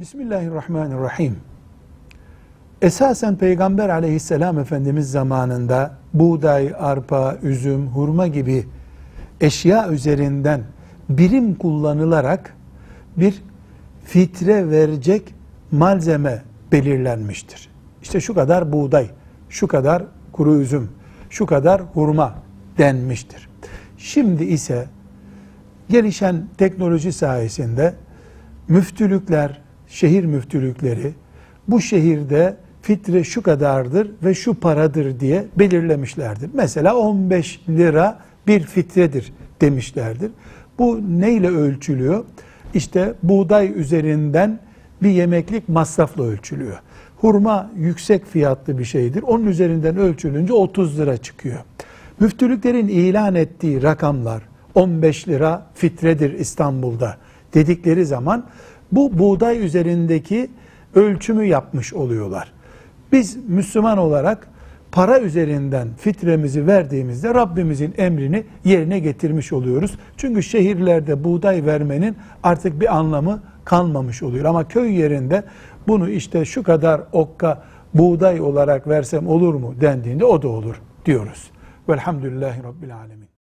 Bismillahirrahmanirrahim. Esasen Peygamber aleyhisselam Efendimiz zamanında buğday, arpa, üzüm, hurma gibi eşya üzerinden birim kullanılarak bir fitre verecek malzeme belirlenmiştir. İşte şu kadar buğday, şu kadar kuru üzüm, şu kadar hurma denmiştir. Şimdi ise gelişen teknoloji sayesinde müftülükler, şehir müftülükleri bu şehirde fitre şu kadardır ve şu paradır diye belirlemişlerdir. Mesela 15 lira bir fitredir demişlerdir. Bu neyle ölçülüyor? İşte buğday üzerinden bir yemeklik masrafla ölçülüyor. Hurma yüksek fiyatlı bir şeydir. Onun üzerinden ölçülünce 30 lira çıkıyor. Müftülüklerin ilan ettiği rakamlar 15 lira fitredir İstanbul'da dedikleri zaman bu buğday üzerindeki ölçümü yapmış oluyorlar. Biz Müslüman olarak para üzerinden fitremizi verdiğimizde Rabbimizin emrini yerine getirmiş oluyoruz. Çünkü şehirlerde buğday vermenin artık bir anlamı kalmamış oluyor. Ama köy yerinde bunu işte şu kadar okka buğday olarak versem olur mu dendiğinde o da olur diyoruz. Velhamdülillahi Rabbil Alemin.